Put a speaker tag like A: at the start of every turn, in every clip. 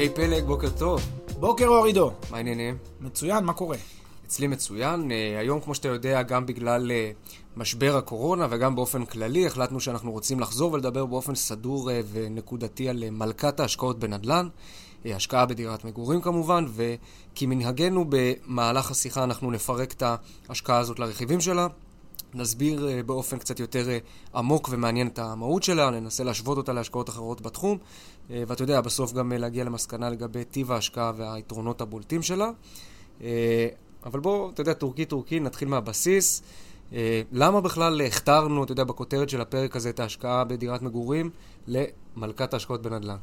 A: היי פלג, בוקר טוב.
B: בוקר אור עידו.
A: מה העניינים?
B: מצוין, מה קורה?
A: אצלי מצוין. אה, היום, כמו שאתה יודע, גם בגלל אה, משבר הקורונה וגם באופן כללי, החלטנו שאנחנו רוצים לחזור ולדבר באופן סדור אה, ונקודתי על מלכת ההשקעות בנדל"ן. השקעה בדירת מגורים כמובן, וכמנהגנו במהלך השיחה אנחנו נפרק את ההשקעה הזאת לרכיבים שלה. נסביר באופן קצת יותר עמוק ומעניין את המהות שלה, ננסה להשוות אותה להשקעות אחרות בתחום, ואתה יודע, בסוף גם להגיע למסקנה לגבי טיב ההשקעה והיתרונות הבולטים שלה. אבל בואו, אתה יודע, טורקי-טורקי, נתחיל מהבסיס. אה, למה בכלל הכתרנו, אתה יודע, בכותרת של הפרק הזה, את ההשקעה בדירת מגורים למלכת ההשקעות בנדל"ן?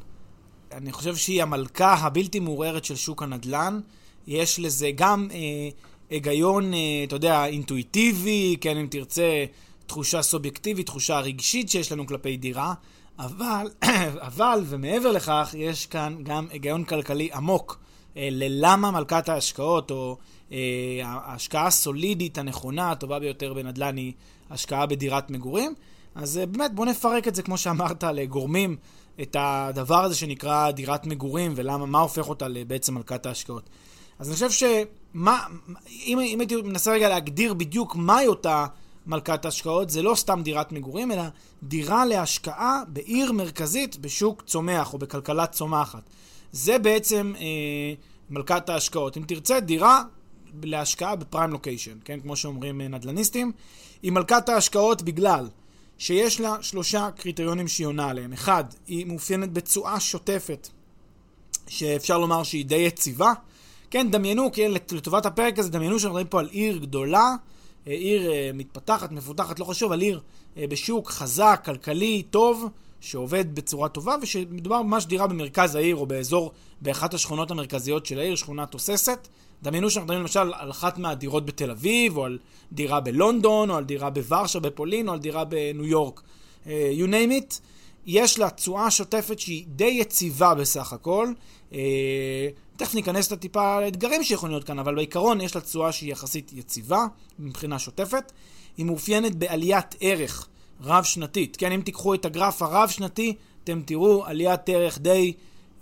B: אני חושב שהיא המלכה הבלתי מעורערת של שוק הנדל"ן. יש לזה גם אה, היגיון, אה, אתה יודע, אינטואיטיבי, כן, אם תרצה, תחושה סובייקטיבית, תחושה רגשית שיש לנו כלפי דירה, אבל, אבל, ומעבר לכך, יש כאן גם היגיון כלכלי עמוק אה, ללמה מלכת ההשקעות, או אה, ההשקעה הסולידית הנכונה, הטובה ביותר בנדל"ן היא השקעה בדירת מגורים. אז באמת, בוא נפרק את זה, כמו שאמרת, לגורמים את הדבר הזה שנקרא דירת מגורים, ולמה, מה הופך אותה בעצם מלכת ההשקעות. אז אני חושב שמה, אם, אם הייתי מנסה רגע להגדיר בדיוק מהי אותה מלכת ההשקעות, זה לא סתם דירת מגורים, אלא דירה להשקעה בעיר מרכזית בשוק צומח או בכלכלה צומחת. זה בעצם אה, מלכת ההשקעות. אם תרצה, דירה להשקעה בפריים לוקיישן, כן? כמו שאומרים אה, נדל"ניסטים. היא מלכת ההשקעות בגלל שיש לה שלושה קריטריונים שהיא עונה עליהם. אחד, היא מאופיינת בתשואה שוטפת, שאפשר לומר שהיא די יציבה. כן, דמיינו, כן, לטובת הפרק הזה, דמיינו שאנחנו מדברים פה על עיר גדולה, אה, עיר אה, מתפתחת, מפותחת, לא חשוב, על עיר בשוק חזק, כלכלי, טוב, שעובד בצורה טובה, ושמדובר ממש דירה במרכז העיר, או באזור, באחת השכונות המרכזיות של העיר, שכונה תוססת. דמיינו שאנחנו מדברים למשל על אחת מהדירות בתל אביב, או על דירה בלונדון, או על דירה בוורשה, בפולין, או על דירה בניו יורק. You name it. יש לה תשואה שוטפת שהיא די יציבה בסך הכל. תכף ניכנס לטיפה לאתגרים שיכולים להיות כאן, אבל בעיקרון יש לה תשואה שהיא יחסית יציבה מבחינה שוטפת. היא מאופיינת בעליית ערך רב-שנתית. כן, אם תיקחו את הגרף הרב-שנתי, אתם תראו עליית ערך די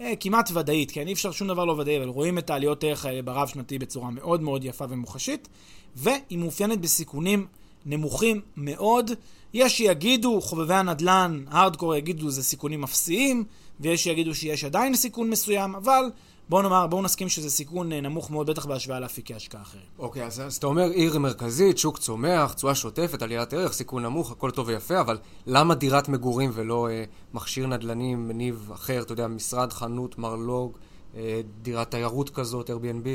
B: אה, כמעט ודאית, כן? אי אפשר שום דבר לא ודאי, אבל רואים את העליות ערך האלה ברב-שנתי בצורה מאוד מאוד יפה ומוחשית, והיא מאופיינת בסיכונים נמוכים מאוד. יש שיגידו, חובבי הנדל"ן, הארדקור יגידו זה סיכונים אפסיים, ויש שיגידו שיש עדיין סיכון מסוים, אבל בואו נאמר, בואו נסכים שזה סיכון אה, נמוך מאוד, בטח בהשוואה לאפיקי השקעה אחרים.
A: אוקיי, אז, אז אתה אומר עיר מרכזית, שוק צומח, תשואה שוטפת, עליית ערך, סיכון נמוך, הכל טוב ויפה, אבל למה דירת מגורים ולא אה, מכשיר נדל"ני מניב אחר, אתה יודע, משרד, חנות, מרלוג, אה, דירת תיירות כזאת, Airbnb?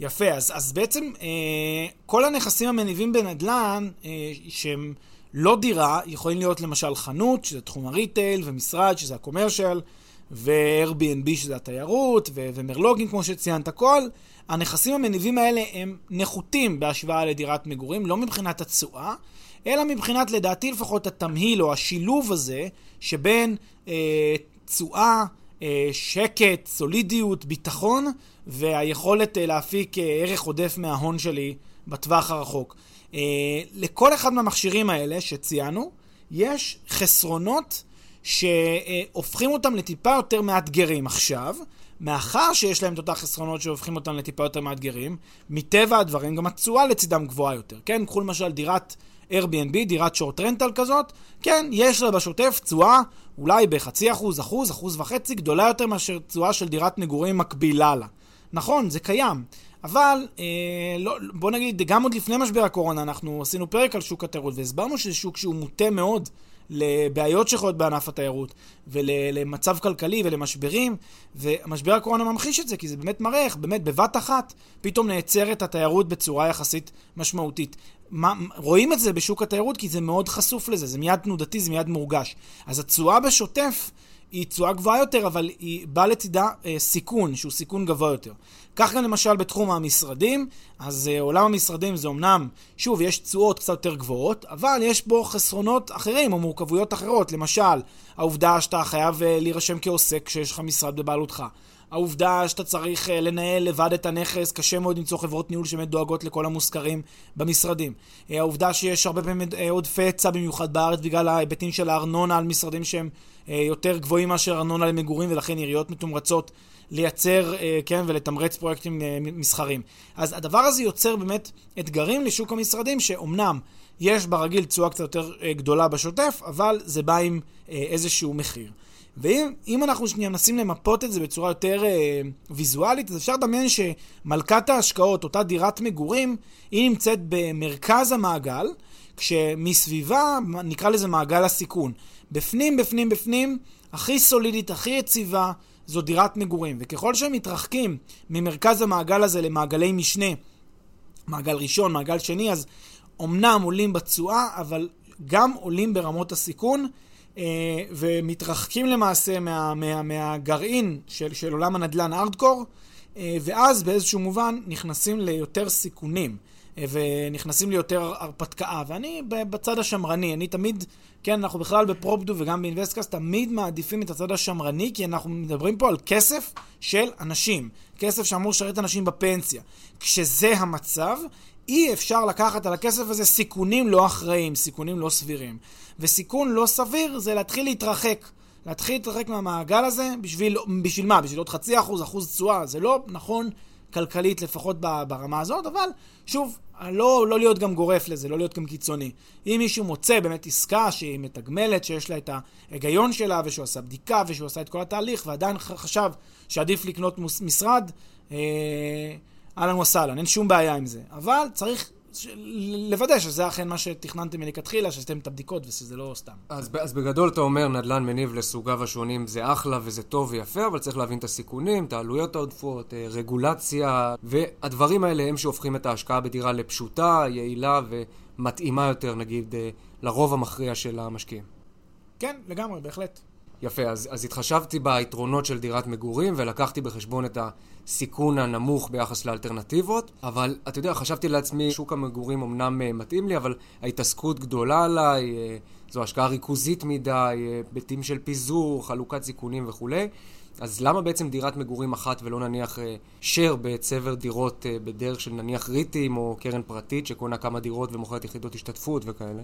B: יפה, אז, אז בעצם אה, כל הנכסים המניבים בנדל"ן, אה, שהם לא דירה, יכולים להיות למשל חנות, שזה תחום הריטייל, ומשרד, שזה הקומרשל, ו-Airbnb שזה התיירות, ו- ומרלוגים כמו שציינת, כל הנכסים המניבים האלה הם נחותים בהשוואה לדירת מגורים, לא מבחינת התשואה, אלא מבחינת, לדעתי לפחות, התמהיל או השילוב הזה שבין אה, תשואה, אה, שקט, סולידיות, ביטחון, והיכולת אה, להפיק אה, ערך עודף מההון שלי בטווח הרחוק. אה, לכל אחד מהמכשירים האלה שציינו, יש חסרונות שהופכים אותם לטיפה יותר מאתגרים עכשיו, מאחר שיש להם את אותה חסרונות שהופכים אותם לטיפה יותר מאתגרים, מטבע הדברים גם התשואה לצידם גבוהה יותר. כן, קחו למשל דירת Airbnb, דירת שורט רנטל כזאת, כן, יש לה בשוטף תשואה אולי בחצי אחוז, אחוז, אחוז וחצי, גדולה יותר מאשר תשואה של דירת מגורים מקבילה לה. נכון, זה קיים. אבל אה, לא, בוא נגיד, גם עוד לפני משבר הקורונה אנחנו עשינו פרק על שוק התיירות והסברנו שזה שוק שהוא מוטה מאוד לבעיות שיכולות בענף התיירות, ולמצב כלכלי ולמשברים, ומשבר הקורונה ממחיש את זה, כי זה באמת מראה איך באמת בבת אחת פתאום נעצרת התיירות בצורה יחסית משמעותית. מה, רואים את זה בשוק התיירות כי זה מאוד חשוף לזה, זה מיד תנודתי, זה מיד מורגש. אז התשואה בשוטף היא תשואה גבוהה יותר, אבל היא באה לצידה אה, סיכון, שהוא סיכון גבוה יותר. כך גם למשל בתחום המשרדים, אז אה, עולם המשרדים זה אמנם, שוב, יש תשואות קצת יותר גבוהות, אבל יש בו חסרונות אחרים או מורכבויות אחרות. למשל, העובדה שאתה חייב אה, להירשם כעוסק כשיש לך משרד בבעלותך. העובדה שאתה צריך אה, לנהל לבד את הנכס, קשה מאוד למצוא חברות ניהול שבאמת דואגות לכל המושכרים במשרדים. העובדה שיש הרבה פעמים עודפי היצע במיוחד בארץ בגלל ההיבטים של הארנונה על משרדים שהם יותר גבוהים מאשר ארנונה למגורים, ולכן עיריות מתומרצות לייצר, כן, ולתמרץ פרויקטים מסחרים. אז הדבר הזה יוצר באמת אתגרים לשוק המשרדים, שאומנם יש ברגיל תשואה קצת יותר גדולה בשוטף, אבל זה בא עם איזשהו מחיר. ואם אנחנו שנייה מנסים למפות את זה בצורה יותר אה, ויזואלית, אז אפשר לדמיין שמלכת ההשקעות, אותה דירת מגורים, היא נמצאת במרכז המעגל, כשמסביבה, נקרא לזה מעגל הסיכון. בפנים, בפנים, בפנים, הכי סולידית, הכי יציבה, זו דירת מגורים. וככל שהם מתרחקים ממרכז המעגל הזה למעגלי משנה, מעגל ראשון, מעגל שני, אז אמנם עולים בתשואה, אבל גם עולים ברמות הסיכון. אה, ומתרחקים למעשה מה, מה, מהגרעין של, של עולם הנדל"ן ארדקור, אה, ואז באיזשהו מובן נכנסים ליותר סיכונים. ונכנסים ליותר הרפתקה. ואני בצד השמרני, אני תמיד, כן, אנחנו בכלל בפרופדו וגם באינבסטקאסט תמיד מעדיפים את הצד השמרני, כי אנחנו מדברים פה על כסף של אנשים. כסף שאמור לשרת אנשים בפנסיה. כשזה המצב, אי אפשר לקחת על הכסף הזה סיכונים לא אחראיים, סיכונים לא סבירים. וסיכון לא סביר זה להתחיל להתרחק. להתחיל להתרחק מהמעגל הזה, בשביל, בשביל מה? בשביל עוד חצי אחוז, אחוז תשואה. זה לא נכון כלכלית, לפחות ברמה הזאת, אבל שוב, לא, לא להיות גם גורף לזה, לא להיות גם קיצוני. אם מישהו מוצא באמת עסקה שהיא מתגמלת, שיש לה את ההיגיון שלה, ושהוא עשה בדיקה, ושהוא עשה את כל התהליך, ועדיין חשב שעדיף לקנות משרד, אה, אהלן וסהלן, אין שום בעיה עם זה. אבל צריך לוודא שזה אכן מה שתכננתם מלכתחילה, שעשיתם את הבדיקות ושזה לא סתם.
A: אז, אז בגדול אתה אומר נדל"ן מניב לסוגיו השונים זה אחלה וזה טוב ויפה, אבל צריך להבין את הסיכונים, את העלויות העודפות, אה, רגולציה, והדברים האלה הם שהופכים את ההשקעה בדירה לפשוטה, יעילה ומתאימה יותר, נגיד, אה, לרוב המכריע של המשקיעים.
B: כן, לגמרי, בהחלט.
A: יפה, אז, אז התחשבתי ביתרונות של דירת מגורים ולקחתי בחשבון את הסיכון הנמוך ביחס לאלטרנטיבות, אבל אתה יודע, חשבתי לעצמי, שוק המגורים אמנם אה, מתאים לי, אבל ההתעסקות גדולה עליי, אה, זו השקעה ריכוזית מדי, אה, היבטים של פיזור, חלוקת סיכונים וכולי. אז למה בעצם דירת מגורים אחת ולא נניח share בצבר דירות בדרך של נניח ריטים או קרן פרטית שקונה כמה דירות ומוכרת יחידות השתתפות וכאלה?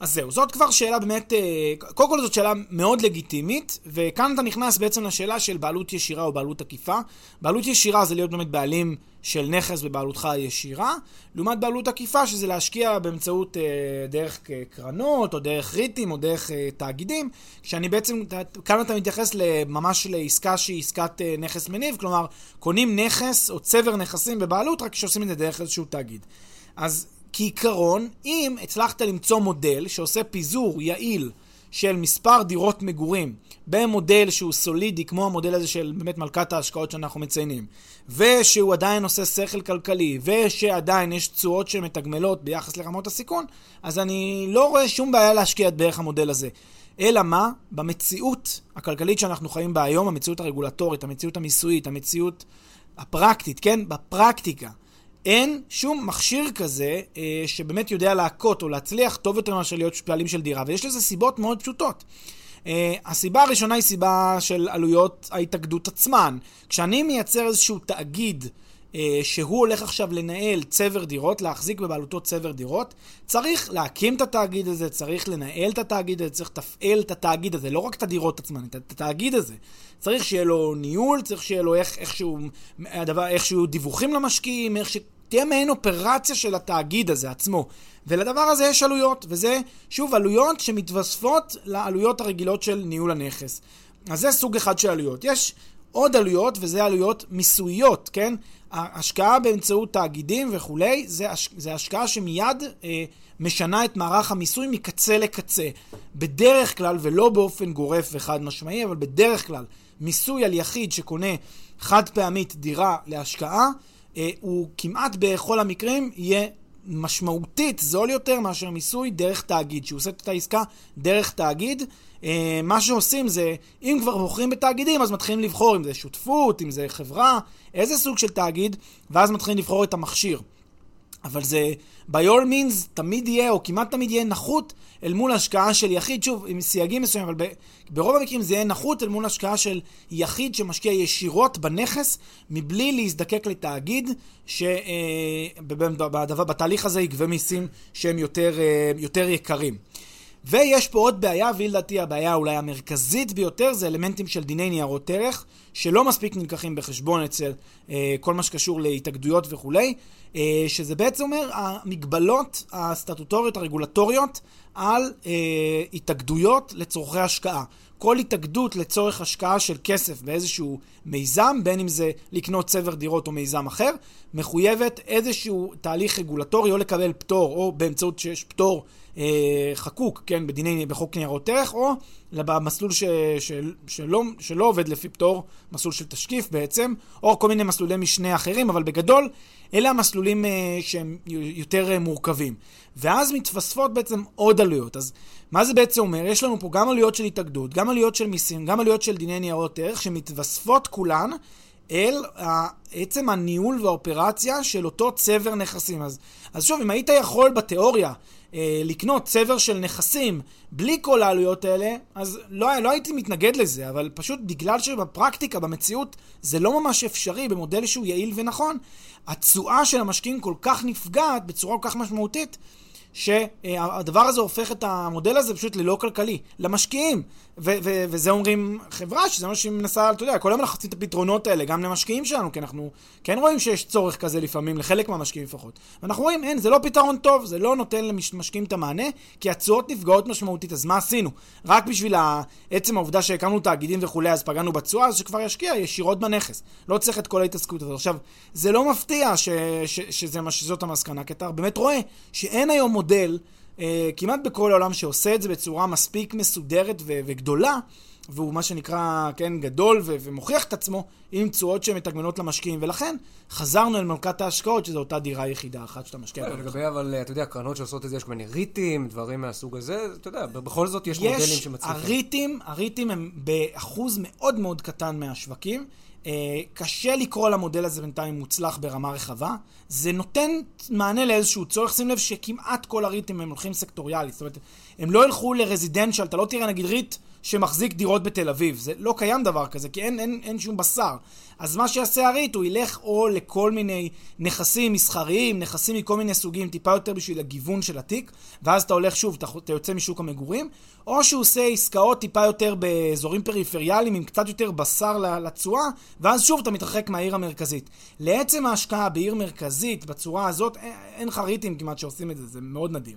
B: אז זהו, זאת כבר שאלה באמת, אה, קודם כל זאת שאלה מאוד לגיטימית, וכאן אתה נכנס בעצם לשאלה של בעלות ישירה או בעלות עקיפה. בעלות ישירה זה להיות באמת בעלים של נכס בבעלותך הישירה, לעומת בעלות עקיפה שזה להשקיע באמצעות אה, דרך קרנות, או דרך ריטים, או דרך אה, תאגידים, כשאני בעצם, כאן אתה מתייחס ממש לעסקה שהיא עסקת נכס מניב, כלומר, קונים נכס או צבר נכסים בבעלות, רק כשעושים את זה דרך איזשהו תאגיד. אז כעיקרון, אם הצלחת למצוא מודל שעושה פיזור יעיל של מספר דירות מגורים במודל שהוא סולידי, כמו המודל הזה של באמת מלכת ההשקעות שאנחנו מציינים, ושהוא עדיין עושה שכל כלכלי, ושעדיין יש תשואות שמתגמלות ביחס לרמות הסיכון, אז אני לא רואה שום בעיה להשקיע דרך המודל הזה. אלא מה? במציאות הכלכלית שאנחנו חיים בה היום, המציאות הרגולטורית, המציאות המיסויית, המציאות הפרקטית, כן? בפרקטיקה. אין שום מכשיר כזה אה, שבאמת יודע להכות או להצליח טוב יותר מאשר להיות בעלים של דירה, ויש לזה סיבות מאוד פשוטות. אה, הסיבה הראשונה היא סיבה של עלויות ההתאגדות עצמן. כשאני מייצר איזשהו תאגיד שהוא הולך עכשיו לנהל צבר דירות, להחזיק בבעלותו צבר דירות, צריך להקים את התאגיד הזה, צריך לנהל את התאגיד הזה, צריך לתפעל את התאגיד הזה, לא רק את הדירות עצמן, את התאגיד הזה. צריך שיהיה לו ניהול, צריך שיהיה לו איך, איכשהו, הדבר, איכשהו דיווחים למשקיעים, איך שתהיה מעין אופרציה של התאגיד הזה עצמו. ולדבר הזה יש עלויות, וזה, שוב, עלויות שמתווספות לעלויות הרגילות של ניהול הנכס. אז זה סוג אחד של עלויות. יש עוד עלויות, וזה עלויות מיסויות, כן? ההשקעה באמצעות תאגידים וכולי, זה, הש... זה השקעה שמיד אה, משנה את מערך המיסוי מקצה לקצה. בדרך כלל, ולא באופן גורף וחד משמעי, אבל בדרך כלל, מיסוי על יחיד שקונה חד פעמית דירה להשקעה, אה, הוא כמעט בכל המקרים יהיה משמעותית זול יותר מאשר מיסוי דרך תאגיד, שהוא עושה את העסקה דרך תאגיד. אה, מה שעושים זה, אם כבר בוחרים בתאגידים, אז מתחילים לבחור אם זה שותפות, אם זה חברה, איזה סוג של תאגיד, ואז מתחילים לבחור את המכשיר. אבל זה by all means תמיד יהיה, או כמעט תמיד יהיה נחות אל מול השקעה של יחיד, שוב, עם סייגים מסוימים, אבל ברוב המקרים זה יהיה נחות אל מול השקעה של יחיד שמשקיע ישירות בנכס, מבלי להזדקק לתאגיד, שבתהליך הזה יגבה מיסים שהם יותר, אה, יותר יקרים. ויש פה עוד בעיה, והיא לדעתי הבעיה אולי המרכזית ביותר, זה אלמנטים של דיני ניירות ערך, שלא מספיק נלקחים בחשבון אצל אה, כל מה שקשור להתאגדויות וכולי, אה, שזה בעצם אומר המגבלות הסטטוטוריות הרגולטוריות על אה, התאגדויות לצורכי השקעה. כל התאגדות לצורך השקעה של כסף באיזשהו מיזם, בין אם זה לקנות צבר דירות או מיזם אחר, מחויבת איזשהו תהליך רגולטורי או לקבל פטור, או באמצעות שיש פטור אה, חקוק, כן, בדיני, בחוק ניירות ערך, או במסלול ש, של, שלא, שלא עובד לפי פטור, מסלול של תשקיף בעצם, או כל מיני מסלולי משנה אחרים, אבל בגדול, אלה המסלולים אה, שהם יותר אה, מורכבים. ואז מתווספות בעצם עוד עלויות. אז מה זה בעצם אומר? יש לנו פה גם עלויות של התאגדות, גם עלויות של מיסים, גם עלויות של דיני ניירות ערך, שמתווספות כולן אל עצם הניהול והאופרציה של אותו צבר נכסים. אז, אז שוב, אם היית יכול בתיאוריה אה, לקנות צבר של נכסים בלי כל העלויות האלה, אז לא, לא הייתי מתנגד לזה, אבל פשוט בגלל שבפרקטיקה, במציאות, זה לא ממש אפשרי במודל שהוא יעיל ונכון, התשואה של המשקיעים כל כך נפגעת בצורה כל כך משמעותית, שהדבר הזה הופך את המודל הזה פשוט ללא כלכלי, למשקיעים. ו- ו- וזה אומרים חברה, שזה מה שהיא מנסה, אתה יודע, כל היום אנחנו עושים את הפתרונות האלה, גם למשקיעים שלנו, כי אנחנו כן רואים שיש צורך כזה לפעמים, לחלק מהמשקיעים לפחות. ואנחנו רואים, אין, זה לא פתרון טוב, זה לא נותן למשקיעים את המענה, כי התשואות נפגעות משמעותית, אז מה עשינו? רק בשביל עצם העובדה שהקמנו תאגידים וכולי, אז פגענו בתשואה, אז שכבר ישקיע ישירות בנכס. לא צריך את כל ההתעסקות הזאת. עכשיו, זה לא מפתיע ש- ש- שזה שזאת המסקנה, כי אתה באמת רואה שאין היום מודל אה, כמעט בכל העולם שעושה את זה בצורה מספיק מסודרת ו- וגדולה, והוא מה שנקרא, כן, גדול ו- ומוכיח את עצמו עם תשואות שמתגמנות למשקיעים, ולכן חזרנו אל מלכת ההשקעות, שזו אותה דירה יחידה אחת שאתה משקיע.
A: לגבי, אבל, אתה יודע, קרנות שעושות את זה, יש כל מיני ריטים, דברים מהסוג הזה, אתה יודע, בכל זאת יש, יש מודלים שמצליחים.
B: הריטים, הריטים הם באחוז מאוד מאוד קטן מהשווקים. אה, קשה לקרוא למודל הזה בינתיים מוצלח ברמה רחבה. זה נותן מענה לאיזשהו צורך. שים לב שכמעט כל הריטים הם הולכים סקטוריאלית. זאת אומרת, הם לא ילכו לרזידנציאל, אתה לא תראה נגיד ריט שמחזיק דירות בתל אביב. זה לא קיים דבר כזה, כי אין, אין, אין שום בשר. אז מה שיעשה הריט, הוא ילך או לכל מיני נכסים מסחריים, נכסים מכל מיני סוגים, טיפה יותר בשביל הגיוון של התיק, ואז אתה הולך שוב, אתה, אתה יוצא משוק המגורים, או שהוא עושה עסקאות טיפה יותר באזורים פריפריאליים עם קצת יותר בשר לתשואה, ואז שוב אתה מתרחק מהעיר המרכזית. לעצם ההשקעה בעיר מרכזית בצורה הזאת, אין לך ריטים כמעט שעושים את זה, זה מאוד נדיר.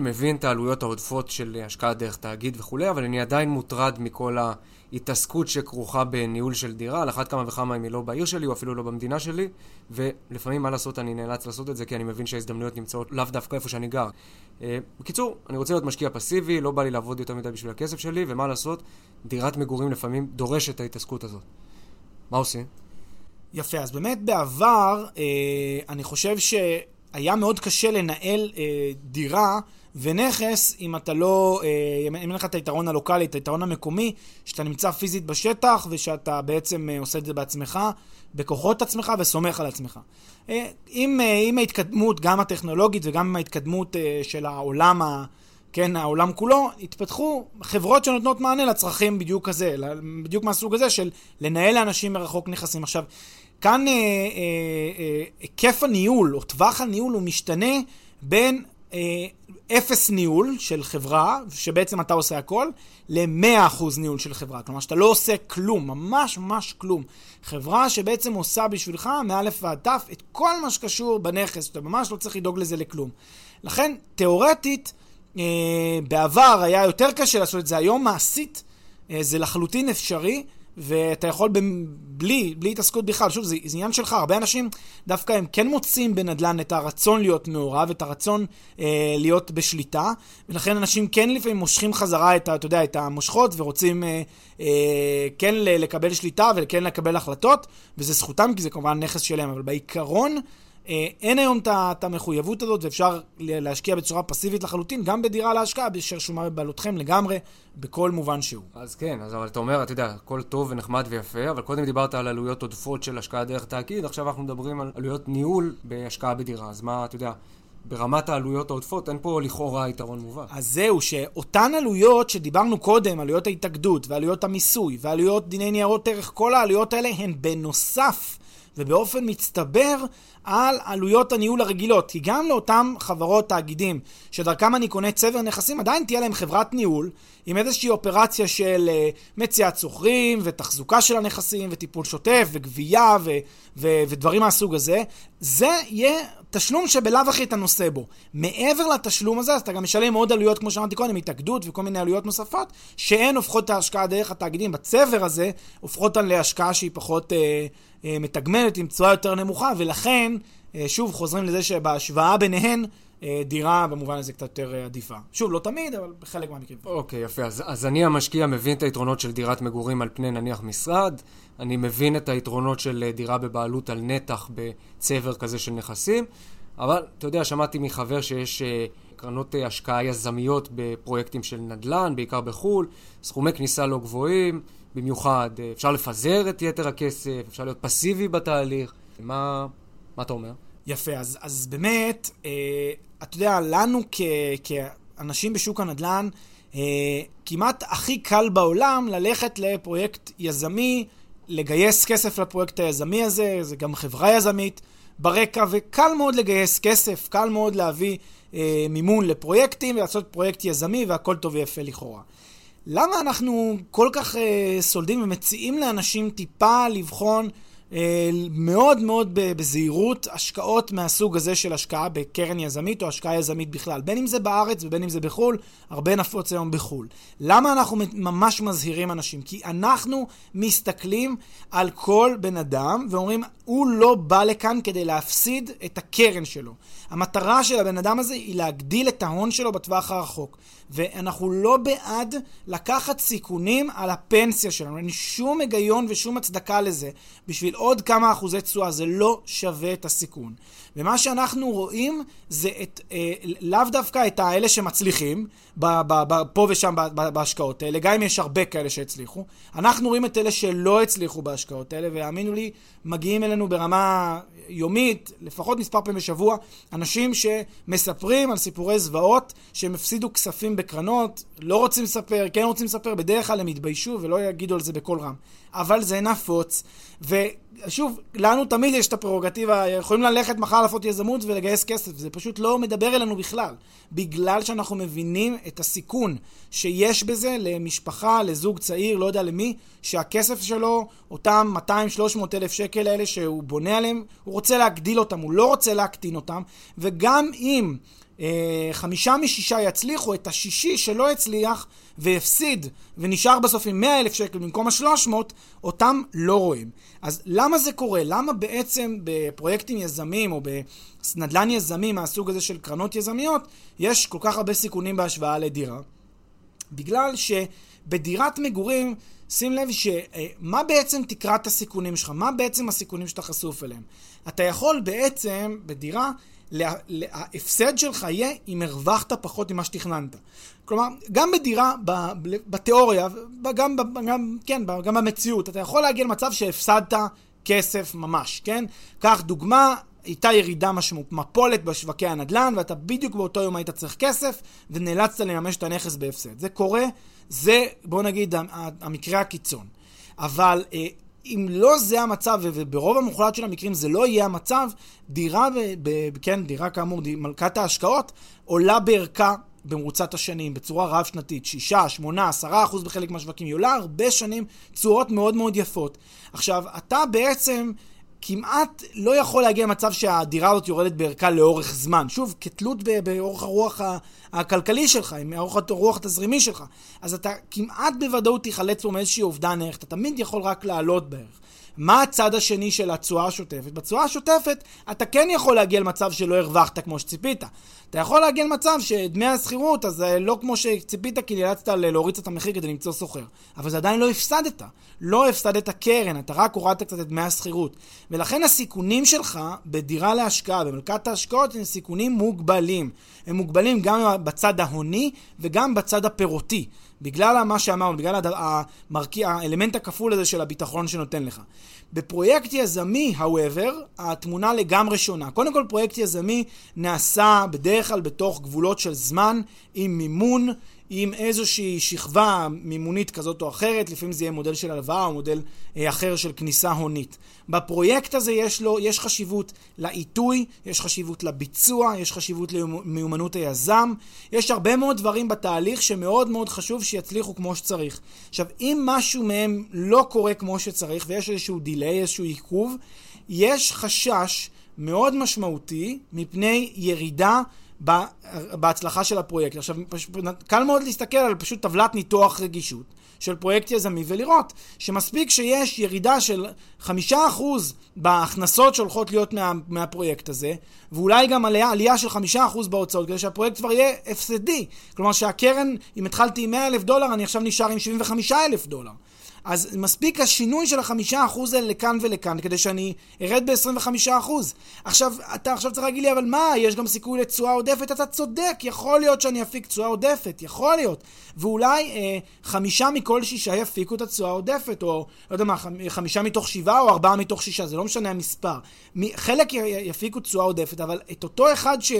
A: מבין את העלויות העודפות של השקעה דרך תאגיד וכולי, אבל אני עדיין מוטרד מכל ההתעסקות שכרוכה בניהול של דירה, על אחת כמה וכמה אם היא לא בעיר שלי או אפילו לא במדינה שלי, ולפעמים מה לעשות, אני נאלץ לעשות את זה כי אני מבין שההזדמנויות נמצאות לאו דווקא איפה שאני גר. אה, בקיצור, אני רוצה להיות משקיע פסיבי, לא בא לי לעבוד יותר מדי בשביל הכסף שלי, ומה לעשות, דירת מגורים לפעמים דורשת את ההתעסקות הזאת. מה עושים?
B: יפה, אז באמת בעבר, אה, אני חושב שהיה מאוד קשה לנהל אה, דירה ונכס, אם אתה לא, אה, אם אין לך את היתרון הלוקאלי, את היתרון המקומי, שאתה נמצא פיזית בשטח ושאתה בעצם אה, עושה את זה בעצמך, בכוחות עצמך וסומך על עצמך. אה, עם, עם ההתקדמות, גם הטכנולוגית וגם עם ההתקדמות של העולם. כן, העולם כולו, התפתחו חברות שנותנות מענה לצרכים בדיוק כזה, בדיוק מהסוג הזה של לנהל לאנשים מרחוק נכסים. עכשיו, כאן אה, אה, אה, היקף הניהול, או טווח הניהול, הוא משתנה בין אפס ניהול של חברה, שבעצם אתה עושה הכל, ל-100% ניהול של חברה. כלומר, שאתה לא עושה כלום, ממש ממש כלום. חברה שבעצם עושה בשבילך, מאלף ועד תף, את כל מה שקשור בנכס, שאתה ממש לא צריך לדאוג לזה לכלום. לכן, תיאורטית, אה, בעבר היה יותר קשה לעשות את זה, היום מעשית אה, זה לחלוטין אפשרי. ואתה יכול בלי, בלי התעסקות בכלל, שוב, זה, זה עניין שלך, הרבה אנשים דווקא הם כן מוצאים בנדל"ן את הרצון להיות מעורב, את הרצון אה, להיות בשליטה, ולכן אנשים כן לפעמים מושכים חזרה את, אתה יודע, את המושכות ורוצים אה, אה, כן לקבל שליטה וכן לקבל החלטות, וזה זכותם כי זה כמובן נכס שלהם, אבל בעיקרון... אה, אין היום את המחויבות הזאת, ואפשר להשקיע בצורה פסיבית לחלוטין, גם בדירה להשקעה, אשר שומה בבעלותכם לגמרי, בכל מובן שהוא.
A: אז כן, אז אבל אתה אומר, אתה יודע, הכל טוב ונחמד ויפה, אבל קודם דיברת על עלויות עודפות של השקעה דרך תאגיד, עכשיו אנחנו מדברים על עלויות ניהול בהשקעה בדירה. אז מה, אתה יודע, ברמת העלויות העודפות, אין פה לכאורה יתרון מובן.
B: אז זהו, שאותן עלויות שדיברנו קודם, עלויות ההתאגדות, ועלויות המיסוי, ועלויות דיני ניירות ערך, כל העלויות האלה הן בנוסף ובאופן מצטבר על עלויות הניהול הרגילות. כי גם לאותם חברות, תאגידים, שדרכם אני קונה צבר נכסים, עדיין תהיה להם חברת ניהול, עם איזושהי אופרציה של uh, מציאת שוכרים, ותחזוקה של הנכסים, וטיפול שוטף, וגבייה, ו- ו- ודברים מהסוג הזה. זה יהיה תשלום שבלאו הכי אתה נושא בו. מעבר לתשלום הזה, אז אתה גם משלם עוד עלויות, כמו שאמרתי קודם, התאגדות וכל מיני עלויות נוספות, שהן הופכות את ההשקעה דרך התאגידים בצבר הזה, הופכות להשקעה שהיא פחות... Uh, מתגמלת עם תשואה יותר נמוכה, ולכן, אה, שוב, חוזרים לזה שבהשוואה ביניהן, אה, דירה במובן הזה קצת יותר עדיפה. שוב, לא תמיד, אבל בחלק מהמקרים.
A: אוקיי, יפה. אז, אז אני המשקיע מבין את היתרונות של דירת מגורים על פני נניח משרד, אני מבין את היתרונות של דירה בבעלות על נתח בצבר כזה של נכסים, אבל אתה יודע, שמעתי מחבר שיש קרנות השקעה יזמיות בפרויקטים של נדל"ן, בעיקר בחו"ל, סכומי כניסה לא גבוהים. במיוחד, אה, אפשר לפזר את יתר הכסף, אפשר להיות פסיבי בתהליך. מה, מה אתה אומר?
B: יפה, אז, אז באמת, אה, אתה יודע, לנו כ, כאנשים בשוק הנדל"ן, אה, כמעט הכי קל בעולם ללכת לפרויקט יזמי, לגייס כסף לפרויקט היזמי הזה, זה גם חברה יזמית ברקע, וקל מאוד לגייס כסף, קל מאוד להביא אה, מימון לפרויקטים ולעשות פרויקט יזמי, והכל טוב ויפה לכאורה. למה אנחנו כל כך uh, סולדים ומציעים לאנשים טיפה לבחון uh, מאוד מאוד בזהירות השקעות מהסוג הזה של השקעה בקרן יזמית או השקעה יזמית בכלל, בין אם זה בארץ ובין אם זה בחו"ל, הרבה נפוץ היום בחו"ל. למה אנחנו ממש מזהירים אנשים? כי אנחנו מסתכלים על כל בן אדם ואומרים, הוא לא בא לכאן כדי להפסיד את הקרן שלו. המטרה של הבן אדם הזה היא להגדיל את ההון שלו בטווח הרחוק. ואנחנו לא בעד לקחת סיכונים על הפנסיה שלנו. אין שום היגיון ושום הצדקה לזה. בשביל עוד כמה אחוזי תשואה זה לא שווה את הסיכון. ומה שאנחנו רואים זה את, אה, לאו דווקא את האלה שמצליחים, ב, ב, ב, פה ושם בהשקעות האלה, גם אם יש הרבה כאלה שהצליחו. אנחנו רואים את אלה שלא הצליחו בהשקעות האלה, והאמינו לי, מגיעים אלינו ברמה יומית, לפחות מספר פעמים בשבוע, אנשים שמספרים על סיפורי זוועות, שהם הפסידו כספים בקרנות, לא רוצים לספר, כן רוצים לספר, בדרך כלל הם יתביישו ולא יגידו על זה בקול רם. אבל זה נפוץ, ושוב, לנו תמיד יש את הפררוגטיבה, יכולים ללכת מחר לעשות יזמות ולגייס כסף, זה פשוט לא מדבר אלינו בכלל. בגלל שאנחנו מבינים את הסיכון שיש בזה למשפחה, לזוג צעיר, לא יודע למי, שהכסף שלו, אותם 200-300 אלף שקל האלה שהוא בונה עליהם, הוא רוצה להגדיל אותם, הוא לא רוצה להקטין אותם, וגם אם... אה, חמישה משישה יצליחו, את השישי שלא הצליח והפסיד ונשאר בסוף עם 100 אלף שקל במקום ה-300, אותם לא רואים. אז למה זה קורה? למה בעצם בפרויקטים יזמים או בנדל"ן יזמי מהסוג הזה של קרנות יזמיות, יש כל כך הרבה סיכונים בהשוואה לדירה? בגלל שבדירת מגורים, שים לב שמה בעצם תקרת הסיכונים שלך? מה בעצם הסיכונים שאתה חשוף אליהם? אתה יכול בעצם בדירה ההפסד שלך יהיה אם הרווחת פחות ממה שתכננת. כלומר, גם בדירה, בתיאוריה, גם, גם, כן, גם במציאות, אתה יכול להגיע למצב שהפסדת כסף ממש, כן? קח דוגמה, הייתה ירידה משמעות, מפולת בשווקי הנדל"ן, ואתה בדיוק באותו יום היית צריך כסף, ונאלצת לממש את הנכס בהפסד. זה קורה, זה, בוא נגיד, המקרה הקיצון. אבל אה, אם לא זה המצב, וברוב המוחלט של המקרים זה לא יהיה המצב, דירה, כן, דירה כאמור, מלכת ההשקעות, עולה בערכה במרוצת השנים, בצורה רב-שנתית, 6, 8, 10 אחוז בחלק מהשווקים, היא עולה הרבה שנים, תשואות מאוד מאוד יפות. עכשיו, אתה בעצם כמעט לא יכול להגיע למצב שהדירה הזאת יורדת בערכה לאורך זמן. שוב, כתלות באורך הרוח הכלכלי שלך, עם אורך הרוח התזרימי שלך. אז אתה כמעט בוודאות תיחלץ פה מאיזושהי אובדן ערך. אתה תמיד יכול רק לעלות בערך. מה הצד השני של התשואה השוטפת? בתשואה השוטפת אתה כן יכול להגיע למצב שלא הרווחת כמו שציפית. אתה יכול להגיע למצב שדמי השכירות, אז אה, לא כמו שציפית, כי נאלצת להוריד את המחיר כדי למצוא שוכר. אבל זה עדיין לא הפסדת. לא הפסדת קרן, אתה רק הורדת קצת את דמי השכירות. ולכן הסיכונים שלך בדירה להשקעה, במלכת ההשקעות, הם סיכונים מוגבלים. הם מוגבלים גם בצד ההוני וגם בצד הפירותי. בגלל מה שאמרנו, בגלל המרכיב, האלמנט הכפול הזה של הביטחון שנותן לך. בפרויקט יזמי, however, התמונה לגמרי שונה. קודם כל, פרויקט יזמי נעשה בדרך כלל בתוך גבולות של זמן, עם מימון, עם איזושהי שכבה מימונית כזאת או אחרת, לפעמים זה יהיה מודל של הלוואה או מודל אה, אחר של כניסה הונית. בפרויקט הזה יש לו, יש חשיבות לעיתוי, יש חשיבות לביצוע, יש חשיבות למיומנות היזם, יש הרבה מאוד דברים בתהליך שמאוד מאוד חשוב שיצליחו כמו שצריך. עכשיו, אם משהו מהם לא קורה כמו שצריך ויש איזשהו דיליי, איזשהו עיכוב, יש חשש מאוד משמעותי מפני ירידה בהצלחה של הפרויקט. עכשיו, קל מאוד להסתכל על פשוט טבלת ניתוח רגישות של פרויקט יזמי ולראות שמספיק שיש ירידה של חמישה אחוז בהכנסות שהולכות להיות מה, מהפרויקט הזה, ואולי גם עלייה, עלייה של חמישה אחוז בהוצאות, כדי שהפרויקט כבר יהיה הפסדי. כלומר שהקרן, אם התחלתי עם 100 אלף דולר, אני עכשיו נשאר עם 75 אלף דולר. אז מספיק השינוי של החמישה אחוז האלה לכאן ולכאן, כדי שאני ארד ב-25 אחוז. עכשיו, אתה עכשיו צריך להגיד לי, אבל מה, יש גם סיכוי לתשואה עודפת? אתה צודק, יכול להיות שאני אפיק תשואה עודפת, יכול להיות. ואולי אה, חמישה מכל שישה יפיקו את התשואה העודפת, או לא יודע מה, חמישה מתוך שבעה או ארבעה מתוך שישה, זה לא משנה המספר. חלק יפיקו תשואה עודפת, אבל את אותו אחד ש...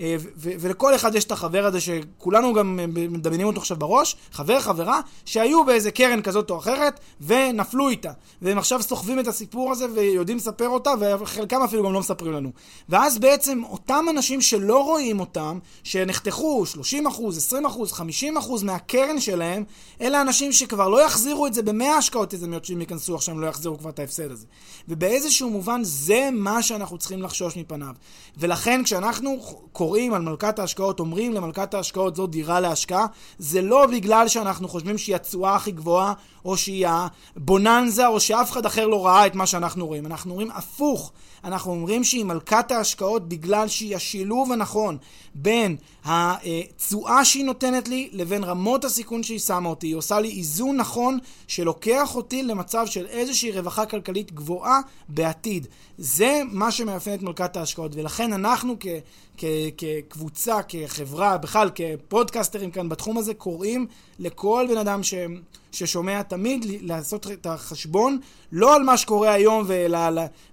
B: אה, ולכל אחד יש את החבר הזה שכולנו גם אה, מדמיינים אותו עכשיו בראש, חבר, חברה, שהיו באיזה קרן כזאת או אחרת ונפלו איתה. והם עכשיו סוחבים את הסיפור הזה ויודעים לספר אותה, וחלקם אפילו גם לא מספרים לנו. ואז בעצם אותם אנשים שלא רואים אותם, שנחתכו 30%, 20%, 50% מהקרן שלהם, אלה אנשים שכבר לא יחזירו את זה במאה השקעות יזמיות שהם ייכנסו עכשיו, הם לא יחזירו כבר את ההפסד הזה. ובאיזשהו מובן זה מה שאנחנו צריכים לחשוש מפניו. ולכן כשאנחנו קוראים על מלכת ההשקעות, אומרים למלכת ההשקעות זו דירה להשקעה, זה לא בגלל שאנחנו חושבים שהיא התשואה הכי גבוהה, או שהיא הבוננזה, או שאף אחד אחר לא ראה את מה שאנחנו רואים. אנחנו אומרים הפוך. אנחנו אומרים שהיא מלכת ההשקעות בגלל שהיא השילוב הנכון בין התשואה שהיא נותנת לי לבין רמות הסיכון שהיא שמה אותי. היא עושה לי איזון נכון שלוקח אותי למצב של איזושהי רווחה כלכלית גבוהה בעתיד. זה מה שמאפיין את מלכת ההשקעות, ולכן אנחנו כ... כקבוצה, כחברה, בכלל כפודקסטרים כאן בתחום הזה, קוראים לכל בן אדם ש, ששומע תמיד לעשות את החשבון, לא על מה שקורה היום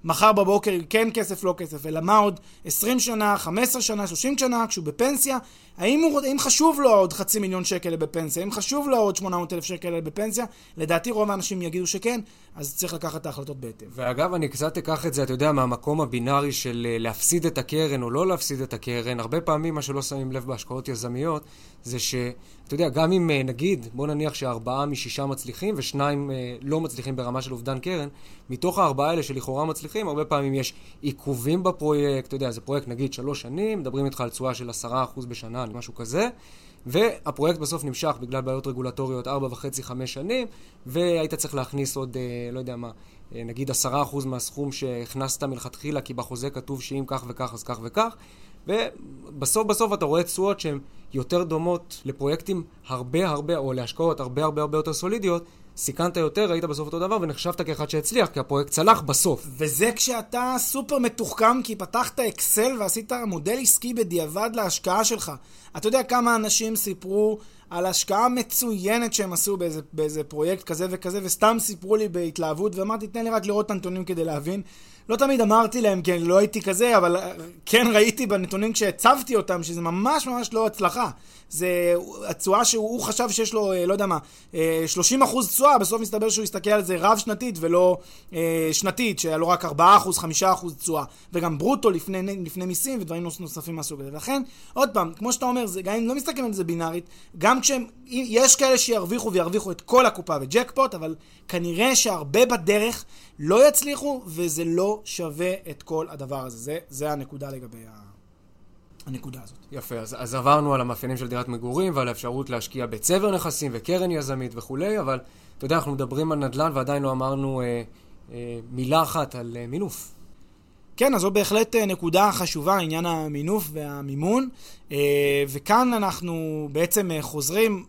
B: ומחר בבוקר כן כסף, לא כסף, אלא מה עוד 20 שנה, 15 שנה, 30 שנה, כשהוא בפנסיה, האם, הוא, האם חשוב לו עוד חצי מיליון שקל בפנסיה? האם חשוב לו עוד 800 אלף שקל בפנסיה? לדעתי רוב האנשים יגידו שכן, אז צריך לקחת את ההחלטות בהתאם.
A: ואגב, אני קצת אקח את זה, אתה יודע, מהמקום הבינארי של אה, להפסיד את הקרן או לא להפסיד את הקרן. הרבה פעמים מה שלא שמים לב בהשקעות יזמיות, זה שאתה יודע, גם אם אה, נגיד, בוא נניח שארבעה משישה מצליחים ושניים אה, לא מצליחים ברמה של אובדן קרן, מתוך הארבעה האלה שלכאורה מצליחים, הרבה פעמים יש עיכובים בפרויקט, אתה יודע, זה פרויקט נגיד שלוש שנים, מדברים איתך על תשואה של עשרה אחוז בשנה, משהו כזה. והפרויקט בסוף נמשך בגלל בעיות רגולטוריות ארבע וחצי, חמש שנים, והיית צריך להכניס עוד, אה, לא יודע מה, אה, נגיד עשרה אחוז מהסכום שהכנסת מלכתחילה, כי בחוזה כתוב שאם כך וכך אז כך וכך, ובסוף בסוף אתה רואה תשואות שהן יותר דומות לפרויקטים הרבה הרבה, או להשקעות הרבה הרבה הרבה יותר סולידיות, סיכנת יותר, היית בסוף אותו דבר ונחשבת כאחד שהצליח, כי הפרויקט צלח בסוף.
B: וזה כשאתה סופר מתוחכם, כי פתחת אקסל ועשית מודל עסקי בדיעבד להשקעה שלך. אתה יודע כמה אנשים סיפרו על השקעה מצוינת שהם עשו באיזה, באיזה פרויקט כזה וכזה, וסתם סיפרו לי בהתלהבות, ואמרתי, תן לי רק לראות את הנתונים כדי להבין. לא תמיד אמרתי להם, כי לא הייתי כזה, אבל אה, כן ראיתי בנתונים כשהצבתי אותם, שזה ממש ממש לא הצלחה. זה התשואה שהוא חשב שיש לו, אה, לא יודע מה, 30 אה, אחוז תשואה, בסוף מסתבר שהוא הסתכל על זה רב-שנתית ולא שנתית, שהיה לו רק 4 אחוז, 5 אחוז תשואה, וגם ברוטו לפני, לפני מיסים ודברים נוספים מהסוג הזה. ולכן, עוד פעם, כמו שאתה אומר, זה, גם אם לא מסתכלים על זה בינארית, גם כשהם, יש כאלה שירוויחו וירוויחו את כל הקופה וג'קפוט, אבל כנראה שהרבה בדרך לא יצליחו, וזה לא שווה את כל הדבר הזה. זה, זה הנקודה לגבי ה... הנקודה הזאת.
A: יפה, אז, אז עברנו על המאפיינים של דירת מגורים ועל האפשרות להשקיע בצבר נכסים וקרן יזמית וכולי, אבל אתה יודע, אנחנו מדברים על נדל"ן ועדיין לא אמרנו אה, אה, מילה אחת על אה, מינוף.
B: כן, אז זו בהחלט אה, נקודה חשובה, עניין המינוף והמימון. אה, וכאן אנחנו בעצם אה, חוזרים,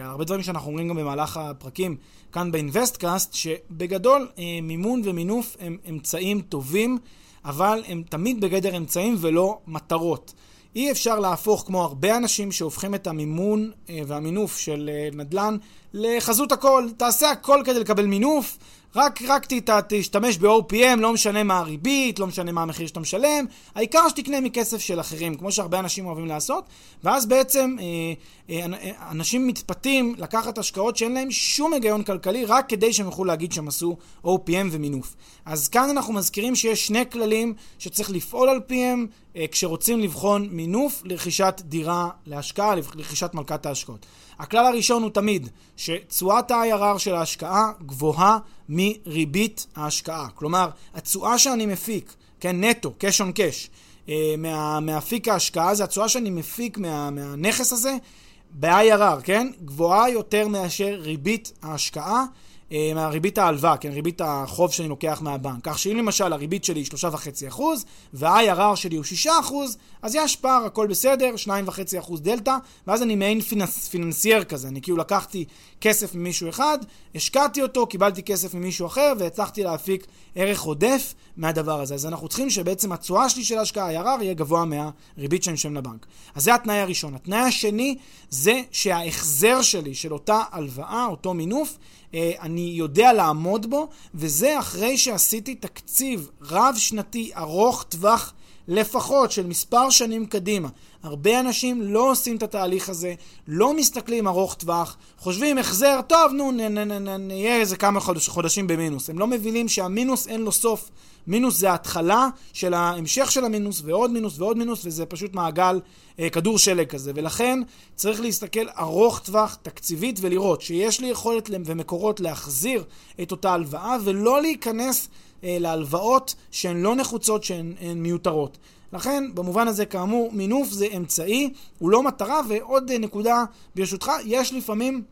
B: הרבה דברים שאנחנו אומרים גם במהלך הפרקים כאן באינבסטקאסט, שבגדול מימון ומינוף הם אמצעים טובים, אבל הם תמיד בגדר אמצעים ולא מטרות. אי אפשר להפוך, כמו הרבה אנשים שהופכים את המימון והמינוף של נדל"ן לחזות הכל. תעשה הכל כדי לקבל מינוף, רק, רק ת, תשתמש ב-OPM, לא משנה מה הריבית, לא משנה מה המחיר שאתה משלם, העיקר שתקנה מכסף של אחרים, כמו שהרבה אנשים אוהבים לעשות, ואז בעצם אה, אה, אה, אנשים מתפתים לקחת השקעות שאין להם שום היגיון כלכלי, רק כדי שהם יוכלו להגיד שהם עשו OPM ומינוף. אז כאן אנחנו מזכירים שיש שני כללים שצריך לפעול על פיהם אה, כשרוצים לבחון מינוף לרכישת דירה להשקעה, לרכישת מלכת ההשקעות. הכלל הראשון הוא תמיד שתשואת ה-IRR של ההשקעה גבוהה מריבית ההשקעה. כלומר, התשואה שאני מפיק, כן, נטו, cash on cash, אה, מה, מאפיק ההשקעה, זה התשואה שאני מפיק מה, מהנכס הזה ב-IRR, כן? גבוהה יותר מאשר ריבית ההשקעה. אה, מהריבית ההלוואה, כן, ריבית החוב שאני לוקח מהבנק. כך שאם למשל הריבית שלי היא 3.5% וה-IRR שלי הוא 6%, אז יש פער, הכל בסדר, 2.5% דלתא, ואז אני מעין פיננס, פיננסייר כזה, אני כאילו לקחתי כסף ממישהו אחד, השקעתי אותו, קיבלתי כסף ממישהו אחר, והצלחתי להפיק ערך עודף מהדבר הזה. אז אנחנו צריכים שבעצם התשואה שלי של ההשקעה, ה-IRR, יהיה גבוה מהריבית שאני משלם לבנק. אז זה התנאי הראשון. התנאי השני זה שההחזר שלי של אותה הלוואה, אותו מינוף, אני יודע לעמוד בו, וזה אחרי שעשיתי תקציב רב-שנתי ארוך טווח לפחות של מספר שנים קדימה. הרבה אנשים לא עושים את התהליך הזה, לא מסתכלים ארוך טווח, חושבים החזר, טוב, נו, נהיה איזה כמה חודש, חודשים במינוס. הם לא מבינים שהמינוס אין לו סוף. מינוס זה ההתחלה של ההמשך של המינוס, ועוד מינוס ועוד מינוס, וזה פשוט מעגל אה, כדור שלג כזה. ולכן צריך להסתכל ארוך טווח תקציבית ולראות שיש לי יכולת ומקורות להחזיר את אותה הלוואה, ולא להיכנס אה, להלוואות שהן לא נחוצות, שהן מיותרות. לכן, במובן הזה, כאמור, מינוף זה אמצעי, הוא לא מטרה, ועוד אה, נקודה, ברשותך, יש לפעמים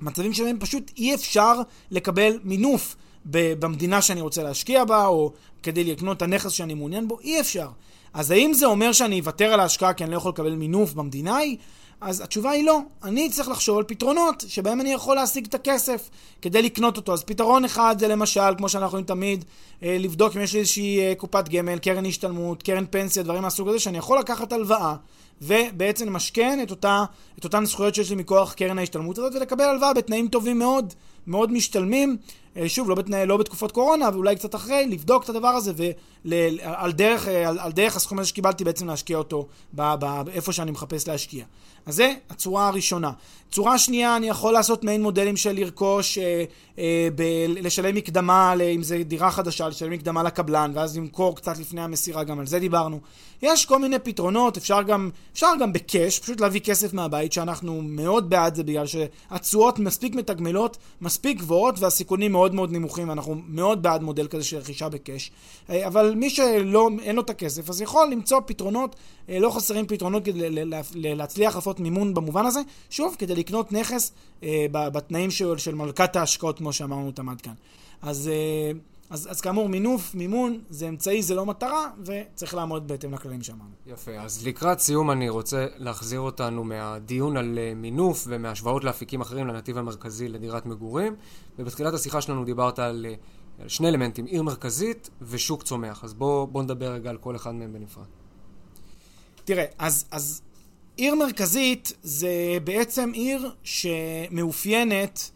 B: מצבים שבהם פשוט אי אפשר לקבל מינוף במדינה שאני רוצה להשקיע בה, או כדי לקנות את הנכס שאני מעוניין בו, אי אפשר. אז האם זה אומר שאני אוותר על ההשקעה כי אני לא יכול לקבל מינוף במדינה ההיא? אז התשובה היא לא. אני צריך לחשוב על פתרונות שבהם אני יכול להשיג את הכסף כדי לקנות אותו. אז פתרון אחד זה למשל, כמו שאנחנו יכולים תמיד, אה, לבדוק אם יש איזושהי אה, קופת גמל, קרן השתלמות, קרן פנסיה, דברים מהסוג הזה, שאני יכול לקחת הלוואה ובעצם למשכן את, אותה, את אותן זכויות שיש לי מכוח קרן ההשתלמות הזאת ולקבל הלוואה בתנאים טובים מאוד, מאוד משתלמים. אה, שוב, לא, בתנאי, לא בתקופות קורונה, אבל אולי קצת אחרי, לבדוק את הדבר הזה ועל דרך, על, על דרך הסכום הזה שקיבלתי בעצם להשקיע אותו באיפה שאני מחפש להשקיע. אז זה הצורה הראשונה. צורה שנייה, אני יכול לעשות מעין מודלים של לרכוש, אה, אה, ב- לשלם מקדמה, אם זה דירה חדשה, לשלם מקדמה לקבלן, ואז למכור קצת לפני המסירה, גם על זה דיברנו. יש כל מיני פתרונות, אפשר גם, אפשר גם בקאש, פשוט להביא כסף מהבית, שאנחנו מאוד בעד זה, בגלל שהתשואות מספיק מתגמלות, מספיק גבוהות, והסיכונים מאוד מאוד נמוכים, ואנחנו מאוד בעד מודל כזה של רכישה בקאש. אה, אבל מי שאין לו את הכסף, אז יכול למצוא פתרונות, אה, לא חסרים פתרונות כדי להצליח לעשות מימון במובן הזה, שוב, כדי לקנות נכס אה, בתנאים של מלכת ההשקעות, כמו שאמרנו אותם עד כאן. אז, אז, אז כאמור, מינוף, מימון, זה אמצעי, זה לא מטרה, וצריך לעמוד בהתאם לכללים שאמרנו.
A: יפה, אז לקראת סיום אני רוצה להחזיר אותנו מהדיון על אה, מינוף ומהשוואות לאפיקים אחרים לנתיב המרכזי לדירת מגורים, ובתחילת השיחה שלנו דיברת על, אה, על שני אלמנטים, עיר מרכזית ושוק צומח, אז בואו בוא נדבר רגע על כל אחד מהם בנפרד.
B: תראה, אז, אז עיר מרכזית זה בעצם עיר שמאופיינת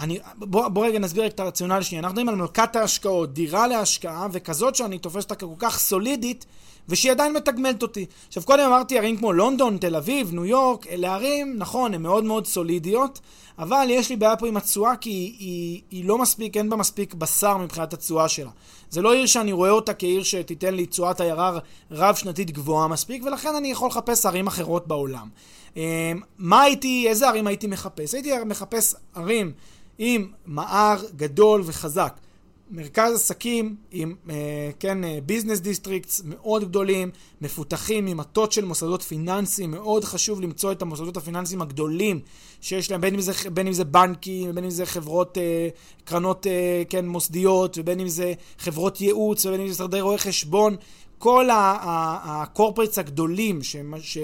B: אני, בוא, בוא רגע נסביר את הרציונל שנייה. אנחנו מדברים על מלכת ההשקעות, דירה להשקעה, וכזאת שאני תופס אותה ככל כך סולידית, ושהיא עדיין מתגמלת אותי. עכשיו, קודם אמרתי ערים כמו לונדון, תל אביב, ניו יורק, אלה ערים, נכון, הן מאוד מאוד סולידיות, אבל יש לי בעיה פה עם התשואה, כי היא, היא, היא לא מספיק, אין בה מספיק בשר מבחינת התשואה שלה. זה לא עיר שאני רואה אותה כעיר שתיתן לי תשואת IRR רב-שנתית גבוהה מספיק, ולכן אני יכול לחפש ערים אחרות בעולם. אמ, מה הייתי, איזה ערים הייתי מחפש? הייתי מחפש ערים עם מע"ר גדול וחזק. מרכז עסקים עם, אה, כן, business districts מאוד גדולים, מפותחים עם מטות של מוסדות פיננסיים, מאוד חשוב למצוא את המוסדות הפיננסיים הגדולים שיש להם, בין אם זה, בין אם זה בנקים, בין אם זה חברות, אה, קרנות, אה, כן, מוסדיות, ובין אם זה חברות ייעוץ, ובין אם זה משרדי רואי חשבון, כל הקורפרטס הגדולים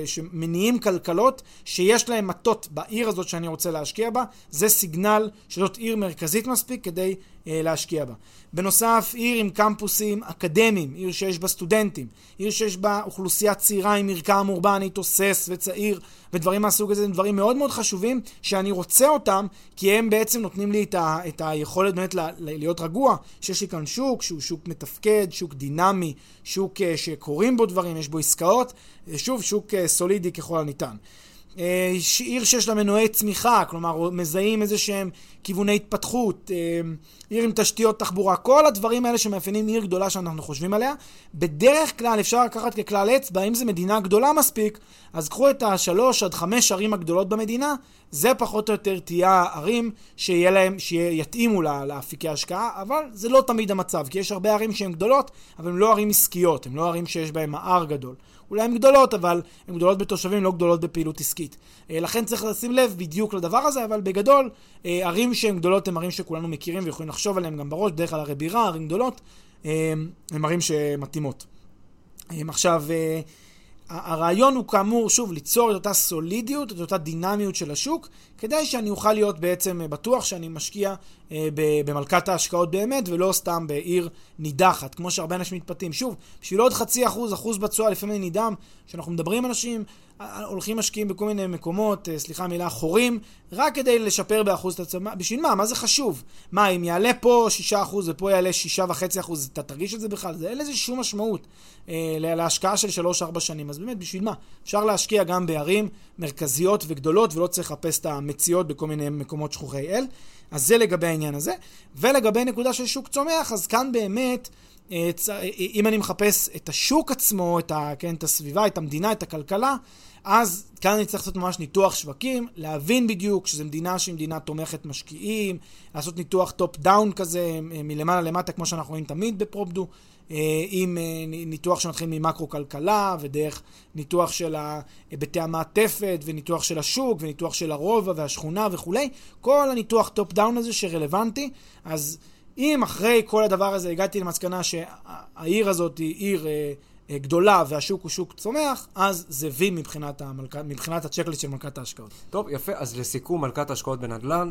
B: שמניעים כלכלות, שיש להם מטות בעיר הזאת שאני רוצה להשקיע בה, זה סיגנל שזאת עיר מרכזית מספיק כדי להשקיע בה. בנוסף, עיר עם קמפוסים אקדמיים, עיר שיש בה סטודנטים, עיר שיש בה אוכלוסייה צעירה עם מרקם אורבני תוסס וצעיר ודברים מהסוג הזה, הם דברים מאוד מאוד חשובים שאני רוצה אותם כי הם בעצם נותנים לי את, ה, את היכולת באמת ל, להיות רגוע, שיש לי כאן שוק שהוא שוק מתפקד, שוק דינמי, שוק uh, שקורים בו דברים, יש בו עסקאות, שוב, שוק סולידי ככל הניתן. אה, עיר שיש לה מנועי צמיחה, כלומר מזהים איזה שהם כיווני התפתחות, אה, עיר עם תשתיות תחבורה, כל הדברים האלה שמאפיינים עיר גדולה שאנחנו חושבים עליה. בדרך כלל אפשר לקחת ככלל אצבע, אם זו מדינה גדולה מספיק, אז קחו את השלוש עד חמש ערים הגדולות במדינה, זה פחות או יותר תהיה ערים שיהיה להם, שיתאימו לאפיקי השקעה, אבל זה לא תמיד המצב, כי יש הרבה ערים שהן גדולות, אבל הן לא ערים עסקיות, הן לא ערים שיש בהן מער גדול. אולי הן גדולות, אבל הן גדולות בתושבים, לא גדולות בפעילות עסקית. אה, לכן צריך לשים לב בדיוק לדבר הזה, אבל בגדול, אה, ערים שהן גדולות הן ערים שכולנו מכירים ויכולים לחשוב עליהן גם בראש, בדרך כלל ערי בירה, ערים גדולות, אה, הן ערים שמתאימות. עכשיו, הרעיון הוא כאמור, שוב, ליצור את אותה סולידיות, את אותה דינמיות של השוק, כדי שאני אוכל להיות בעצם בטוח שאני משקיע אה, במלכת ההשקעות באמת, ולא סתם בעיר נידחת, כמו שהרבה אנשים מתפתים. שוב, בשביל עוד חצי אחוז, אחוז בתשואה, לפעמים אני נדהם, כשאנחנו מדברים עם אנשים, הולכים משקיעים בכל מיני מקומות, אה, סליחה מילה, חורים, רק כדי לשפר באחוז את עצמם. בשביל מה? מה זה חשוב? מה, אם יעלה פה 6% ופה יעלה 6.5%, אתה תרגיש את זה בכלל? זה אין לזה שום משמעות אה, להשקעה של 3-4 שנים. אז באמת, בשביל מה? אפשר להשקיע גם בערים מרכזיות וגדולות, ולא צריך לחפש את המציאות בכל מיני מקומות שכוחי אל. אז זה לגבי העניין הזה. ולגבי נקודה של שוק צומח, אז כאן באמת... אה, אה, אם אני מחפש את השוק עצמו, את, ה, כן, את הסביבה, את המדינה, את הכלכלה, אז כאן אני צריך לעשות ממש ניתוח שווקים, להבין בדיוק שזו מדינה שהיא מדינה תומכת משקיעים, לעשות ניתוח top down כזה, מלמעלה למטה, כמו שאנחנו רואים תמיד בפרופדו, עם ניתוח שמתחיל ממקרו-כלכלה, ודרך ניתוח של היבטי המעטפת, וניתוח של השוק, וניתוח של הרובע והשכונה וכולי. כל הניתוח top down הזה שרלוונטי, אז... אם אחרי כל הדבר הזה הגעתי למסקנה שהעיר הזאת היא עיר אה, אה, גדולה והשוק הוא שוק צומח, אז זה וי מבחינת, המלכ... מבחינת ה checklist של מלכת ההשקעות.
A: טוב, יפה. אז לסיכום, מלכת ההשקעות בנדל"ן,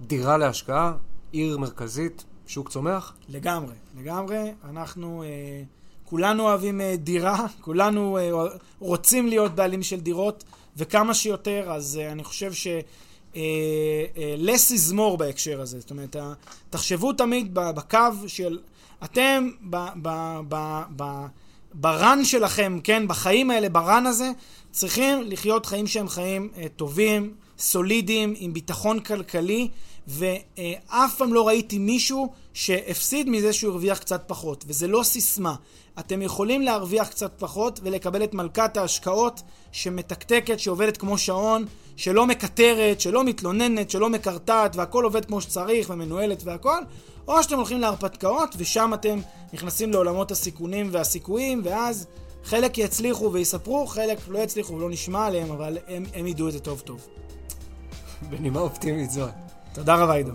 A: דירה להשקעה, עיר מרכזית, שוק צומח?
B: לגמרי, לגמרי. אנחנו אה, כולנו אוהבים אה, דירה, כולנו אה, רוצים להיות בעלים של דירות, וכמה שיותר, אז אה, אני חושב ש... אה, אה, less is more בהקשר הזה. זאת אומרת, תחשבו תמיד בקו של... אתם ב, ב, ב, ב, ברן שלכם, כן, בחיים האלה, ברן הזה, צריכים לחיות חיים שהם חיים אה, טובים, סולידיים, עם ביטחון כלכלי, ואף פעם לא ראיתי מישהו שהפסיד מזה שהוא הרוויח קצת פחות. וזה לא סיסמה. אתם יכולים להרוויח קצת פחות ולקבל את מלכת ההשקעות שמתקתקת, שעובדת כמו שעון, שלא מקטרת, שלא מתלוננת, שלא מקרטעת, והכל עובד כמו שצריך ומנוהלת והכל, או שאתם הולכים להרפתקאות ושם אתם נכנסים לעולמות הסיכונים והסיכויים, ואז חלק יצליחו ויספרו, חלק לא יצליחו ולא נשמע עליהם, אבל הם, הם ידעו את זה טוב טוב.
A: בנימה אופטימית זו.
B: תודה רבה, עידו.